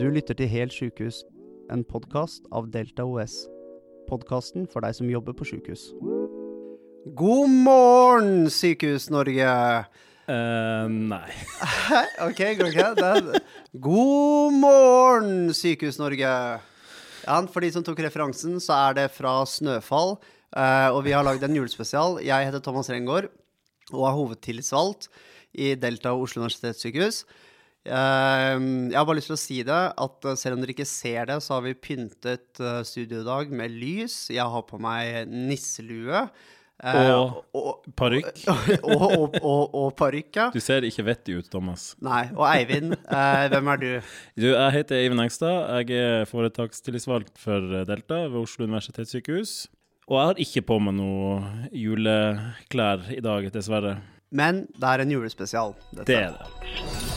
Du lytter til Helt sjukehus, en podkast av Delta OS. Podkasten for deg som jobber på sjukehus. God morgen, Sykehus-Norge! Eh, nei. OK, går ikke det? God morgen, Sykehus-Norge! Ja, for de som tok referansen, så er det fra Snøfall. eh, og vi har lagd en julespesial. Jeg heter Thomas Rengård og er hovedtillitsvalgt i Delta Oslo universitetssykehus. Eh, jeg har bare lyst til å si det, at eh, selv om dere ikke ser det, så har vi pyntet studiodag studio i dag med lys. Jeg har på meg nisselue. eh, Og og, parykk. og, og, og, parykk, ja. Du ser ikke vettig ut, Thomas. Nei. Og Eivind, eh, hvem er du? Du, jeg heter Eivind Engstad. Jeg er foretakstillitsvalgt for Delta ved Oslo universitetssykehus. Og jeg har ikke på meg noe juleklær i dag, dessverre. Men det er en julespesial. Dette. Det er det.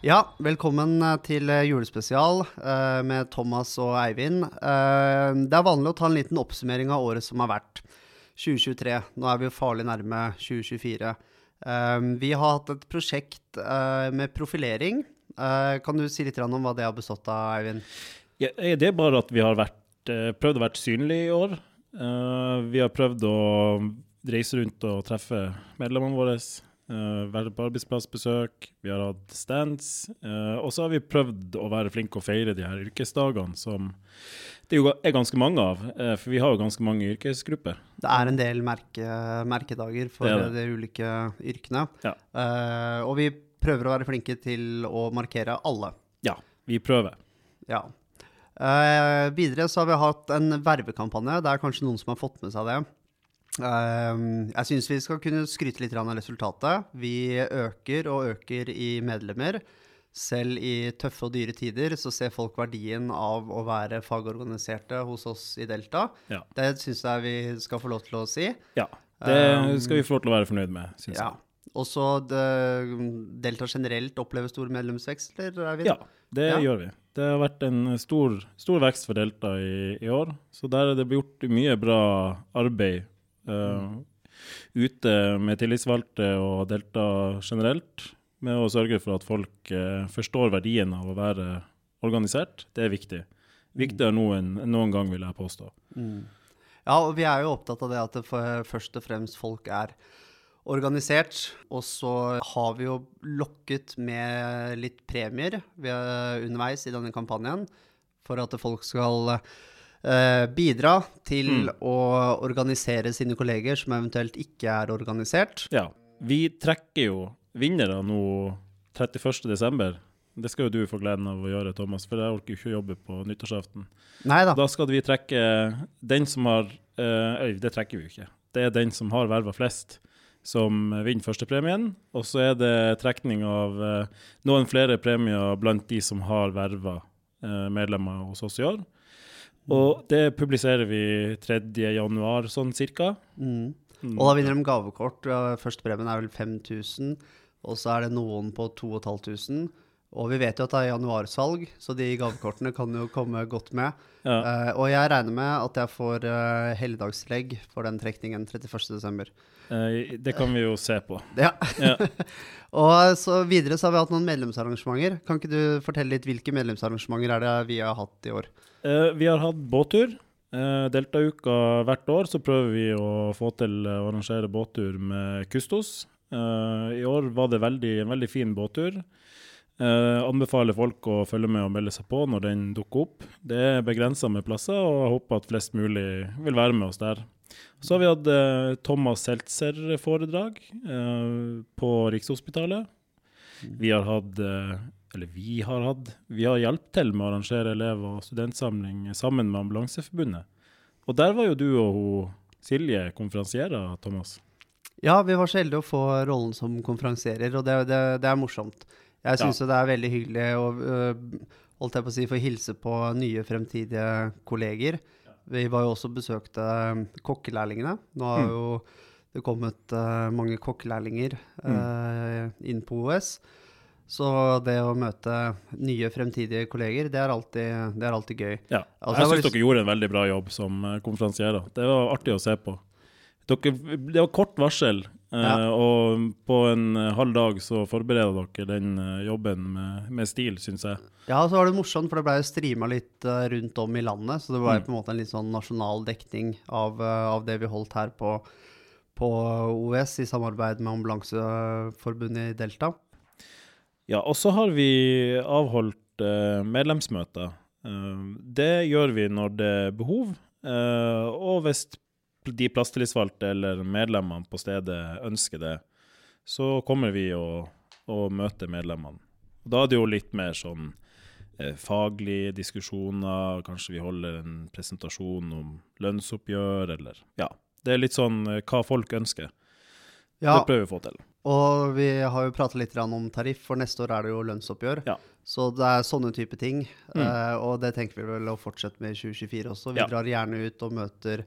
Ja, velkommen eh, til eh, julespesial eh, med Thomas og Eivind. Eh, det er vanlig å ta en liten oppsummering av året som har vært. 2023. Nå er vi jo farlig nærme 2024. Eh, vi har hatt et prosjekt eh, med profilering. Kan du si litt om hva det har bestått av, Eivind? Ja, det er bare at vi har vært, prøvd å være synlige i år. Vi har prøvd å reise rundt og treffe medlemmene våre. Uh, være på arbeidsplassbesøk, vi har hatt stands. Uh, og så har vi prøvd å være flinke og feire de her yrkesdagene som det jo er ganske mange av. Uh, for vi har jo ganske mange yrkesgrupper. Det er en del merke, merkedager for Det det. de ulike yrkene. Ja. Og vi prøver å være flinke til å markere alle. Ja, vi prøver. Ja. Videre så har vi hatt en vervekampanje. Det er kanskje noen som har fått med seg det. Eh, jeg syns vi skal kunne skryte litt av resultatet. Vi øker og øker i medlemmer. Selv i tøffe og dyre tider så ser folk verdien av å være fagorganiserte hos oss i Delta. Ja. Det syns jeg vi skal få lov til å si. ja. Det skal vi få lov til å være fornøyd med, syns Ja. Og så det- Delta generelt opplever stor medlemsvekst, eller? Eivind? jeg. Ja, det Ja. gjør vi. Det har vært en stor, stor vekst for Delta i, i år. Så der er det gjort mye bra arbeid ute med tillitsvalgte og Delta generelt, med å sørge for at folk eh, forstår verdien av å være organisert. Det er viktig. Viktigere nå enn noen gang, vil jeg påstå. Mm. Ja, og vi er jo opptatt av det at det først og fremst folk er organisert. Og så har vi jo lokket med litt premier underveis i denne kampanjen for at folk skal eh, bidra til å organisere sine kolleger som eventuelt ikke er organisert. Ja. Vi trekker jo vinnere nå 31.12. Det skal jo du få gleden av å gjøre, Thomas, for jeg orker jo ikke å jobbe på nyttårsaften. Neida. da. Skal vi trekke den som har eh, Eller det trekker vi jo ikke. Det er den som har verva flest, som vinner førstepremien. Og så er det trekning av eh, noen flere premier blant de som har verva eh, medlemmer hos oss i år. Og det publiserer vi 3. januar, sånn cirka. Mm. Mm. Og da vinner de gavekort. Første premien er vel 5000, og så er det noen på 2500. Og vi vet jo at det er januarsalg, så de gavekortene kan jo komme godt med. Ja. Uh, og jeg regner med at jeg får uh, helligdagstillegg for den trekningen 31.12. Uh, det kan vi jo se på. Ja. Ja. og så videre så har vi hatt noen medlemsarrangementer. Kan ikke du fortelle litt hvilke medlemsarrangementer er det vi har hatt i år? Uh, vi har hatt båttur. Deltauka hvert år så prøver vi å få til å arrangere båttur med Kustos. Eh, I år var det veldig, en veldig fin båttur. Uh, anbefaler folk å følge med og melde seg på når den dukker opp. Det er begrensa med plasser, og jeg håper at flest mulig vil være med oss der. Så har vi hatt eh, Thomas Seltzer-foredrag eh, på Rikshospitalet. Vi har hatt eh, Eller vi har hatt Vi har hjulpet til med å arrangere elev- og studentsamling sammen med Ambulanseforbundet. Og der var jo du og hun Silje konferansierer, Thomas. Ja, vi var så heldige å få rollen som konferansierer, og det, det, det er morsomt. Jeg Ja. syns jo det er veldig hyggelig å øh, holdt jeg på å si, få hilse på nye fremtidige kolleger. Vi var jo også og besøkte øh, kokkelærlingene. Nå har Mm. jo det kommet øh, mange kokkelærlinger øh, inn på OS. Så det å møte nye fremtidige kolleger, det er alltid, det er alltid gøy. Ja. Altså, jeg syns dere gjorde en veldig bra jobb som konferansierer. Det var artig å se på. Dere, det var kort varsel, eh, Ja. og på en eh, halv dag så forbereder dere den eh, jobben med, med stil, syns jeg. Ja, så var det morsomt, for det ble jo streama litt eh, rundt om i landet. Så det var Mm. på en måte en litt sånn nasjonal dekning av, eh, av det vi holdt her på, på OS i samarbeid med Ambulanseforbundet i Delta. Ja, og så har vi avholdt uh, medlemsmøter. Uh, det gjør vi når det er behov, uh, og hvis de plasstillitsvalgte eller medlemmene på stedet ønsker det, så kommer vi og, og møter medlemmene. Da er det jo litt mer sånn eh, faglige diskusjoner, kanskje vi holder en presentasjon om lønnsoppgjør, eller ja. Det er litt sånn eh, hva folk ønsker. Ja, Det prøver vi å få til. og vi har jo pratet litt om tariff, for neste år er det jo lønnsoppgjør. Ja. Så det er sånne type ting. Mm. eh, og det tenker vi vel å fortsette med i 2024 også. Vi Ja. drar gjerne ut og møter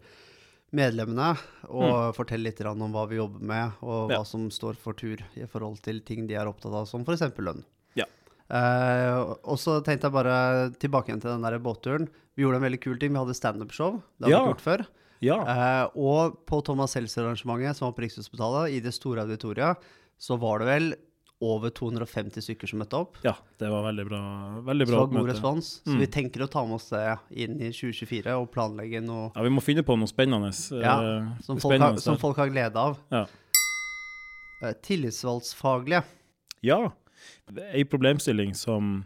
medlemmene og fortelle litt om hva vi jobber med, og hva Ja. som står for tur i forhold til ting de er opptatt av, som f.eks. lønn. Ja. Eh, og så tenkte jeg bare tilbake igjen til den der båtturen. Vi gjorde en veldig kul ting. Vi hadde standup-show. Det har Ja. vi gjort før. Ja. Eh, og på Thomas Seltzer-arrangementet, som var på Rikshospitalet, i det store auditoriet, så var det vel over 250 stykker som møtte opp. Ja, det var veldig bra. Veldig Så det var god oppmøte. respons. Så Mm. vi tenker å ta med oss det inn i 2024 og planlegge noe Ja, vi må finne på noe spennende. Ja, eh, som folk, har, som folk har glede av. Ja. Eh, tillitsvalgsfaglige. Ja. Ei problemstilling som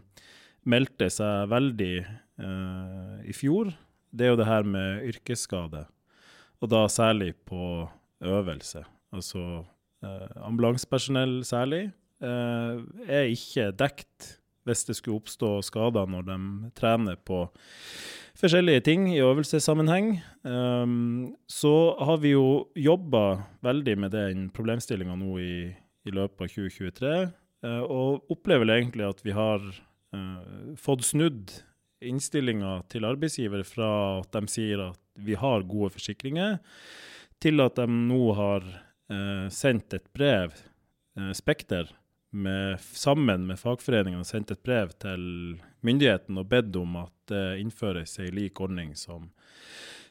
meldte seg veldig uh, i fjor, det er jo det her med yrkesskade. Og da særlig på øvelse. Altså uh, ambulansepersonell særlig er ikke dekt hvis det skulle oppstå skader når de trener på forskjellige ting i øvelsessammenheng. Um, så har vi jo jobba veldig med den problemstillinga nå i, i løpet av 2023, eh, og opplever egentlig at vi har eh, fått snudd innstillinga til arbeidsgiver fra at de sier at vi har gode forsikringer, til at de nå har eh, sendt et brev, eh, Spekter, med, sammen med fagforeningene sendt et brev til myndigheten og bedt om at det innføres ei lik ordning som,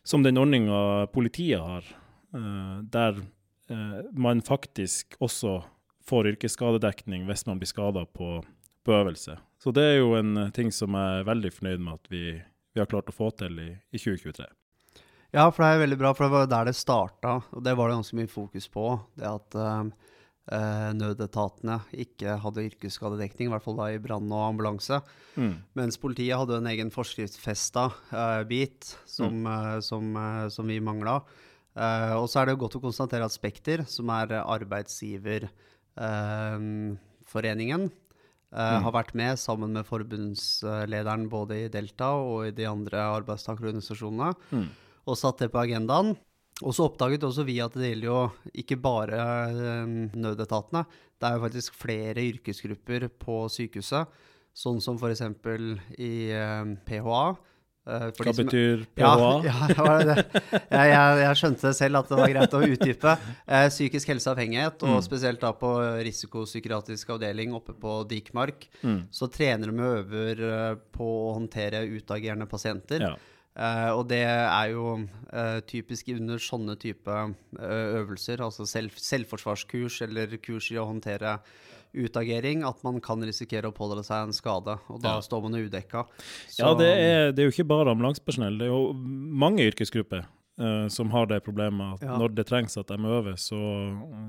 som den ordninga politiet har, eh, der eh, man faktisk også får yrkesskadedekning hvis man blir skada på, på øvelse. Så det er jo en ting som jeg er veldig fornøyd med at vi, vi har klart å få til i, i 2023. Ja, for det er veldig bra, for det var jo der det starta, og det var det ganske mye fokus på. Det at eh, eh, nødetatene ikke hadde yrkesskadedekning, i hvert fall da i brann og ambulanse. Mm. Mens politiet hadde en egen forskriftsfesta eh, bit som, eh, som, eh, som vi mangla. Eh, og så er det godt å konstatere at Spekter, som er arbeidsgiverforeningen, Mm. har vært med sammen med forbundslederen både i Delta og i de andre arbeidstakerorganisasjonene Mm. og satt det på agendaen. Og så oppdaget også vi at det gjelder jo ikke bare eh, nødetatene. Det er jo faktisk flere yrkesgrupper på sykehuset, sånn som f.eks. i eh, PHA. eh, for Hva som- betyr PHA? ja, det? Jeg, jeg, jeg skjønte selv at det var greit å utdype. Psykisk helseavhengighet, og Mm. spesielt da på risikopsykiatrisk avdeling oppe på Dikmark, Mm. så trener de og øver på å håndtere utagerende pasienter. Ja. Eh, og det er jo eh, typisk under sånne type eh, øvelser, altså selv, selvforsvarskurs eller kurs i å håndtere utagering, at man kan risikere å pådra seg en skade. Og da Ja. står man udekka. Ja, det er, det er jo ikke bare ambulansepersonell. Det er jo mange yrkesgrupper uh, som har det problemet at Ja. når det trengs at de øver, så,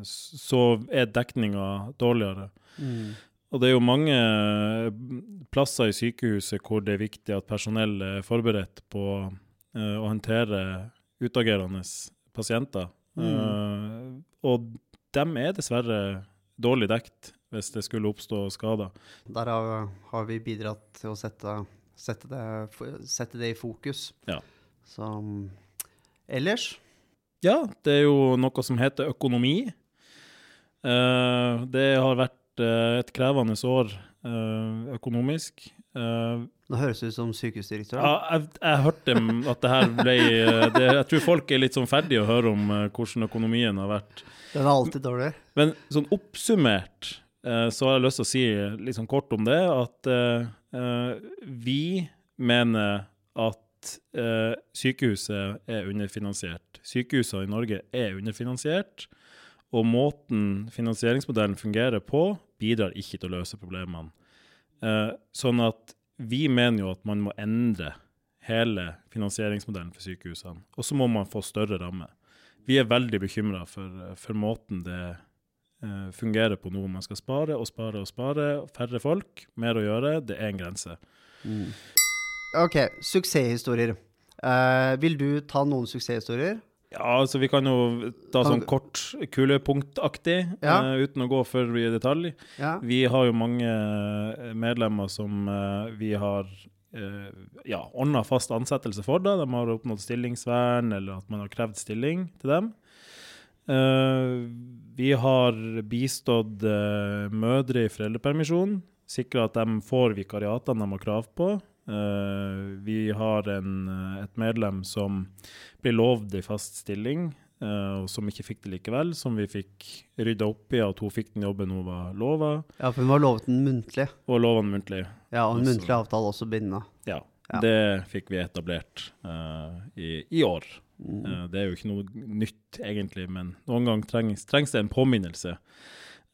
så er dekninga dårligere. Mm. Og det er jo mange eh, plasser i sykehuset hvor det er viktig at personell er forberedt på eh, å håndtere utagerende pasienter. Eh, og dem er dessverre dårlig dekt hvis det skulle oppstå skader. Der har, har vi bidratt til å sette, sette, det, sette det i fokus. Ja. Så mm, ellers Ja, det er jo noe som heter økonomi. Uh, det har vært eh, et krevende år eh, økonomisk. Eh, Nå høres det ut som sykehusdirektør. ja, jeg, jeg hørte at det her ble det, Jeg tror folk er litt sånn ferdige å høre om hvordan økonomien har vært. Den er alltid dårlig. Men sånn oppsummert, så har jeg lyst til å si litt sånn kort om det, at vi mener at eh, sykehuset er underfinansiert. Sykehusene i Norge er underfinansiert, og måten finansieringsmodellen fungerer på, bidrar ikke til å løse problemene. Eh, sånn at vi mener jo at man må endre hele finansieringsmodellen for sykehusene. Og så må man få større rammer. Vi er veldig bekymra for, for, måten det eh, fungerer på nå. Man skal spare og spare og spare. Færre folk, mer å gjøre. Det er en grense. Mm. OK, suksesshistorier. Eh, vil du ta noen suksesshistorier? Ja, altså vi kan jo ta sånn kort kulepunktaktig, Ja. uh, uten å gå for i detalj. Ja. Vi har jo mange eh, medlemmer som uh, vi har uh, ja, ordna fast ansettelse for. Da. De har oppnådd stillingsvern, eller at man har krevd stilling til dem. Uh, vi har bistått mødre i foreldrepermisjon, sikra at de får vikariatene de har krav på. Eh, vi har en, eh, et medlem som ble lovd i fast stilling, eh, og som ikke fikk det likevel, som vi fikk rydda opp i, at hun fikk den jobben hun var lova, ja, for hun var lovet den muntlig. og lova den muntlig. Ja, og en muntlig avtale også bindende. Ja. Ja. Det fikk vi etablert uh, i, i år. Mm. Uh, det er jo ikke noe nytt, egentlig, men noen ganger trengs, trengs det en påminnelse.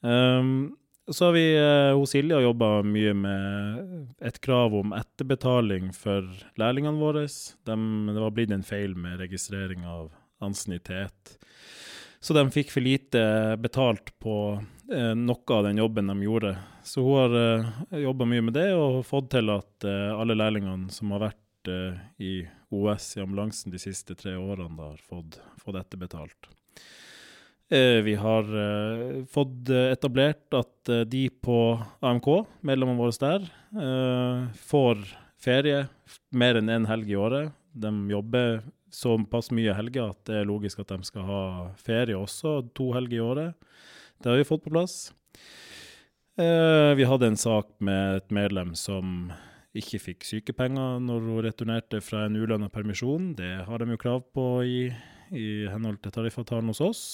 Um, så har vi uh, hos Silje jobba mye med et krav om etterbetaling for lærlingene våre. De, det var blitt en feil med registrering av ansiennitet. Så de fikk for lite betalt på eh, noe av den jobben de gjorde. Så hun har uh, jobba mye med det og fått til at eh, alle lærlingene som har vært eh, i OS i ambulansen de siste tre årene, da, har fått, fått etterbetalt. Eh, vi har eh, fått eh, etablert at de på AMK, medlemmene våre der, får ferie mer enn én helg i året. De jobber såpass mye helger at det er logisk at de skal ha ferie også, to helger i året. Det har vi fått på plass. Vi hadde en sak med et medlem som ikke fikk sykepenger når hun returnerte fra en ulønna permisjon. Det har de jo krav på i, i henhold til tariffavtalen hos oss.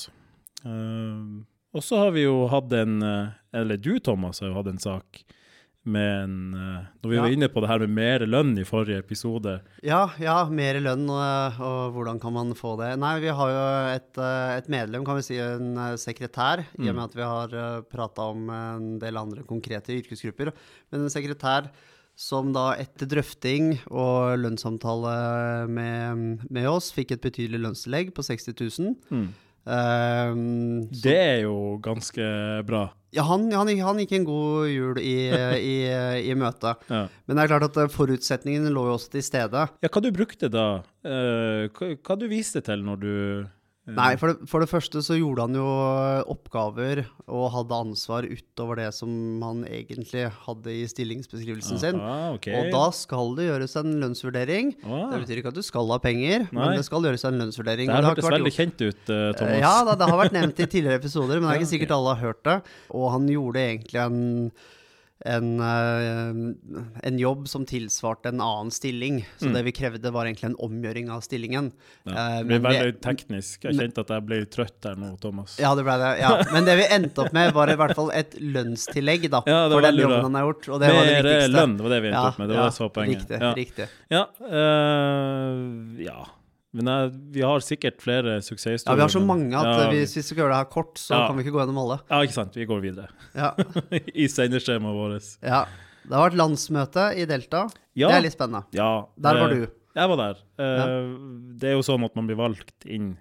Eh, og så har vi jo hatt en eh, Eller du, Thomas, har jo hatt en sak med en eh, Når vi Ja. var inne på det her med mer lønn i forrige episode. Ja, ja, mer lønn, og, og hvordan kan man få det? Nei, vi har jo et, et medlem, kan vi si, en sekretær, i og Mm. med at vi har prata om en del andre konkrete yrkesgrupper. Men en sekretær som da etter drøfting og lønnssamtale med, med oss, fikk et betydelig lønnstillegg på 60 000. Ehm, så- Det er jo ganske bra. ja, han, han, han gikk en god jul i, i, i møte. Ja. Men det er klart at forutsetningene forutsetningen lå jo også til stede. Ja, hva du brukte da? Eh, hva, hva du viste til når du eh, Nei, for det, for det første så gjorde han jo oppgaver og hadde ansvar utover det som han egentlig hadde i stillingsbeskrivelsen sin. Ah, ok. Og da skal det gjøres en lønnsvurdering. ah, Det betyr ikke at du skal ha penger, Nei. men det skal gjøres en lønnsvurdering. Det her hørtes veldig kjent ut, eh, Thomas. Eh, Ja, det, det har vært nevnt i tidligere episoder, men det er ikke sikkert alle har hørt det. Og han gjorde egentlig en, en, eh, en jobb som tilsvarte en annen stilling. Så Mm. det vi krevde, var egentlig en omgjøring av stillingen. Ja. Eh, Det blir veldig teknisk. Jeg kjente at jeg ble trøtt der nå, Thomas. Ja, det ble det. Ja. Men det vi endte opp med, var i hvert fall et lønnstillegg da, Ja, for den jobben han har gjort. Og det var det viktigste. lønn, det var det vi endte opp med. Det var det som var poenget. Riktig. ja. riktig. Ja, eh, ja. Men jeg, vi har sikkert flere suksesshistorier. Ja, vi har så mange at ja, eh, hvis vi skal gjøre det her kort, så Ja. kan vi ikke gå gjennom alle. Ja, ikke sant. Vi går videre. Ja. I sendeskjemaet vårt. ja. Det har vært landsmøte i Delta. Ja. Det er litt spennende. ja. Der var eh, du. Jeg var der. Eh, Det er jo sånn at man blir valgt inn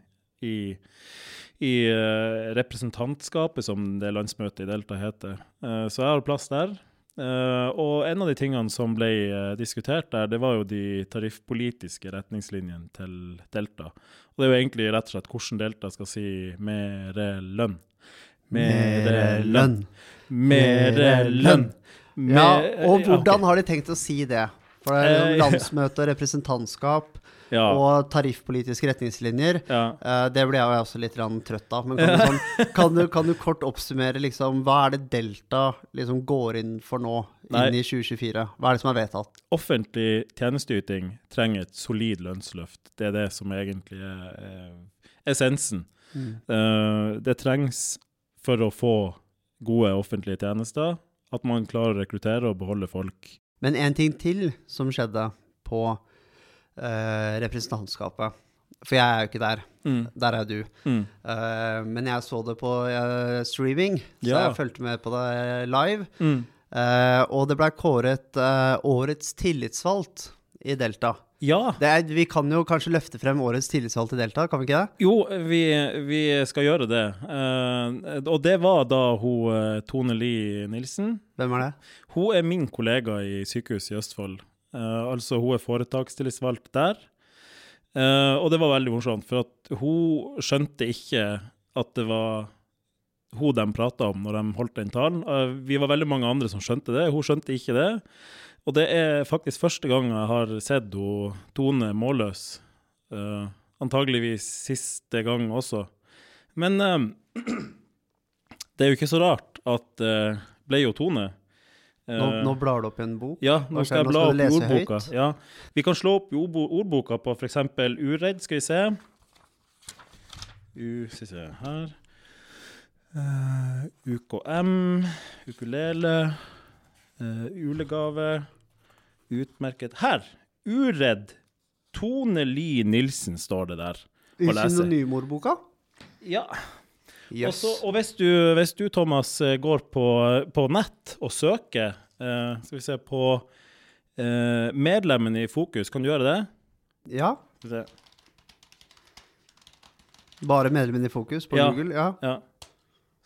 i, i eh, representantskapet, som det landsmøtet i Delta heter. Eh, så jeg har plass der. Eh, og en av de tingene som ble uh, diskutert der, det var jo de tariffpolitiske retningslinjene til Delta. Og det er jo egentlig rett og slett hvordan Delta skal si mer lønn. Mere lønn. Mere lønn. Ja, Mer- og ja, ok. hvordan har de tenkt å si det? For det er jo landsmøte og representantskap ja, og tariffpolitiske retningslinjer. ja. Uh, det ble jeg også litt trøtt av. Men kan du, sånn, kan, du, kan du kort oppsummere liksom, hva er det Delta liksom går inn for nå, Nei. inn i 2024? Hva er det som er vedtatt? offentlig tjenesteyting trenger et solid lønnsløft. Det er det som egentlig er, er essensen. Mm. Uh, det trengs for å få gode offentlige tjenester, at man klarer å rekruttere og beholde folk. Men en ting til som skjedde på eh, representantskapet. For jeg er jo ikke der. Mm. Der er du. Mm. Uh, men jeg så det på uh, streaming, så Ja. jeg fulgte med på det live. Mm. Uh, og det ble kåret årets tillitsvalgt i Delta. Ja. Det er, vi kan jo kanskje løfte frem årets tillitsvalgt i Delta, kan vi ikke det? Jo, vi, vi skal gjøre det. Uh, og det var da hun Tone Lie Nilsen. Hvem er det? Hun er min kollega i sykehuset i Østfold. Eh, altså, hun er foretakstillitsvalgt der. Eh, og det var veldig morsomt, for at hun skjønte ikke at det var hun de prata om når de holdt den talen. Eh, vi var veldig mange andre som skjønte det. Hun skjønte ikke det. Og det er faktisk første gang jeg har sett hun Tone målløs. Uh, antageligvis siste gang også. Men uh, det er jo ikke så rart at det ble jo Tone. Nå, Eh, nå blar du opp i en bok. ja, nå skal jeg bla opp i ordboka. Ja. Vi kan slå opp i ordboka på f.eks. uredd, skal vi se. U, skal vi se her. Uh, UKM, ukulele, uh, ulegave, utmerket Her! Uredd. Tone Lie Nilsen står det der. I synonymordboka? Ja. Jøss. Også, og hvis du, hvis du, Thomas, eh, går på, på nett og søker eh, Skal vi se på eh, medlemmene i Fokus, kan du gjøre det? Ja. Skal vi se. Bare medlemmene i fokus på Ja. Google? Ja. Ja.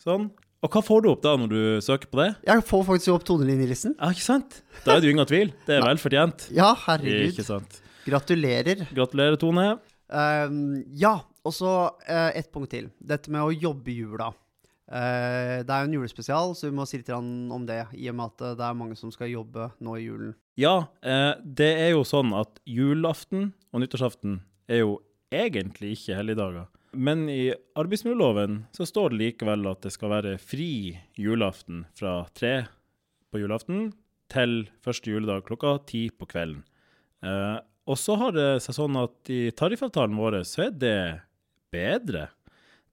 Sånn. Og hva får du opp da når du søker på det? Jeg får faktisk opp Tone Li Nilsen. Ja, ikke sant? Da er det jo ingen tvil. Det er vel fortjent. Ja, herregud. Ikke sant. Gratulerer. Gratulerer, Tone. Um, ja, og så eh, ett punkt til. Dette med å jobbe i jula. Eh, det er jo en julespesial, så vi må si litt om det, i og med at eh, det er mange som skal jobbe nå i julen. Ja, eh, det er jo sånn at julaften og nyttårsaften er jo egentlig ikke helligdager. Men i arbeidsmiljøloven så står det likevel at det skal være fri julaften fra tre på julaften til første juledag klokka ti på kvelden. Eh, og så har det seg sånn at i tariffavtalen vår så er det bedre.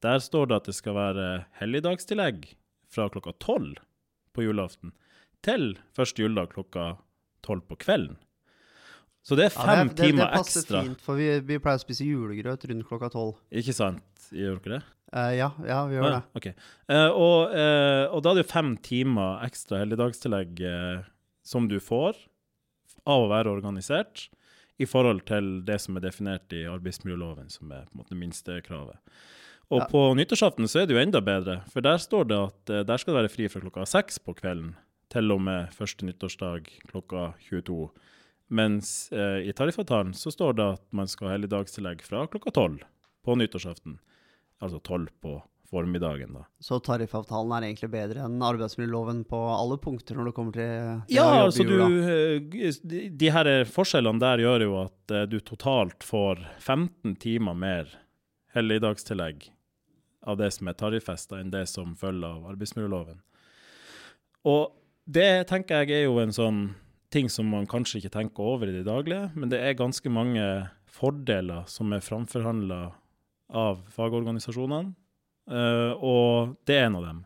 Der står det at det skal være helligdagstillegg fra klokka tolv på julaften til første juledag klokka tolv på kvelden. Så det er Ja, fem det, det, timer det passer ekstra. fint, for vi, vi pleier å spise julegrøt rundt klokka tolv. Ikke sant? Gjør dere det? Uh, ja, ja, vi gjør Ja, det. ok. Uh, og, uh, og da er det jo fem timer ekstra helligdagstillegg som du får av å være organisert, i forhold til det som er definert i arbeidsmiljøloven, som er på en måte minstekravet. Og Ja. på nyttårsaften så er det jo enda bedre, for der står det at eh, der skal det være fri fra klokka seks på kvelden til og med første nyttårsdag klokka 22. Mens eh, i tariffavtalen så står det at man skal ha helligdagstillegg fra klokka tolv på nyttårsaften. Altså tolv på formiddagen, da. Så tariffavtalen er egentlig bedre enn arbeidsmiljøloven på alle punkter når det kommer til, til Ja, altså du eh, De, her forskjellene der gjør jo at eh, du totalt får 15 timer mer helligdagstillegg av det som er tariffesta, enn det som følger av arbeidsmiljøloven. Og det tenker jeg er jo en sånn ting som man kanskje ikke tenker over i det daglige, men det er ganske mange fordeler som er framforhandla av fagorganisasjonene, og det er en av dem.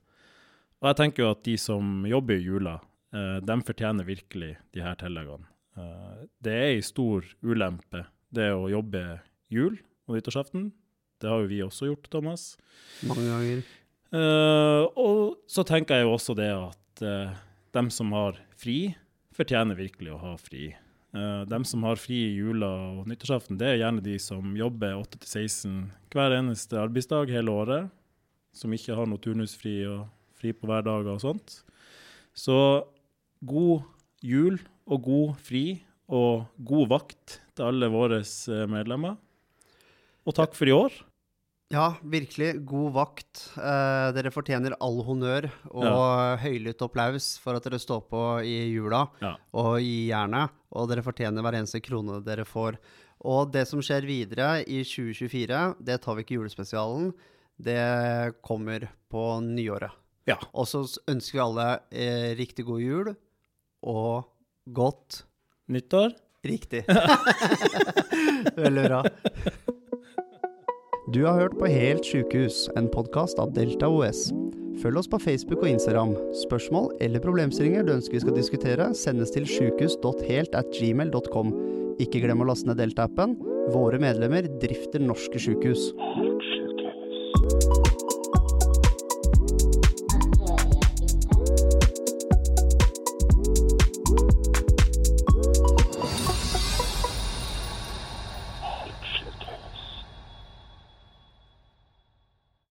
Og jeg tenker jo at de som jobber i jula, eh, de fortjener virkelig de her tilleggene. Eh, det er ei stor ulempe, det å jobbe jul og nyttårsaften. Det har jo vi også gjort, Thomas. Mange ganger. Uh, og så tenker jeg jo også det at uh, dem som har fri, fortjener virkelig å ha fri. Uh, dem som har fri i jula og nyttårsaften, det er gjerne de som jobber 8 til 16 hver eneste arbeidsdag hele året. Som ikke har noe turnusfri og fri på hverdager og sånt. Så god jul og god fri og god vakt til alle våre eh, medlemmer. Og takk for i år. Ja, virkelig. God vakt. Eh, dere fortjener all honnør og høylytt applaus for at dere står på i jula Ja. og i jernet. Og dere fortjener hver eneste krone dere får. Og det som skjer videre i 2024, det tar vi ikke i julespesialen. Det kommer på nyåret. Ja. Og så ønsker vi alle eh, riktig god jul og godt Nyttår. Riktig. Veldig bra. Du har hørt på Helt sjukehus, en podkast av Delta OS. Følg oss på Facebook og Instagram. Spørsmål eller problemstillinger du ønsker vi skal diskutere, sendes til sjukehus.helt.gmail.com. Ikke glem å laste ned Delta-appen. Våre medlemmer drifter norske sjukehus.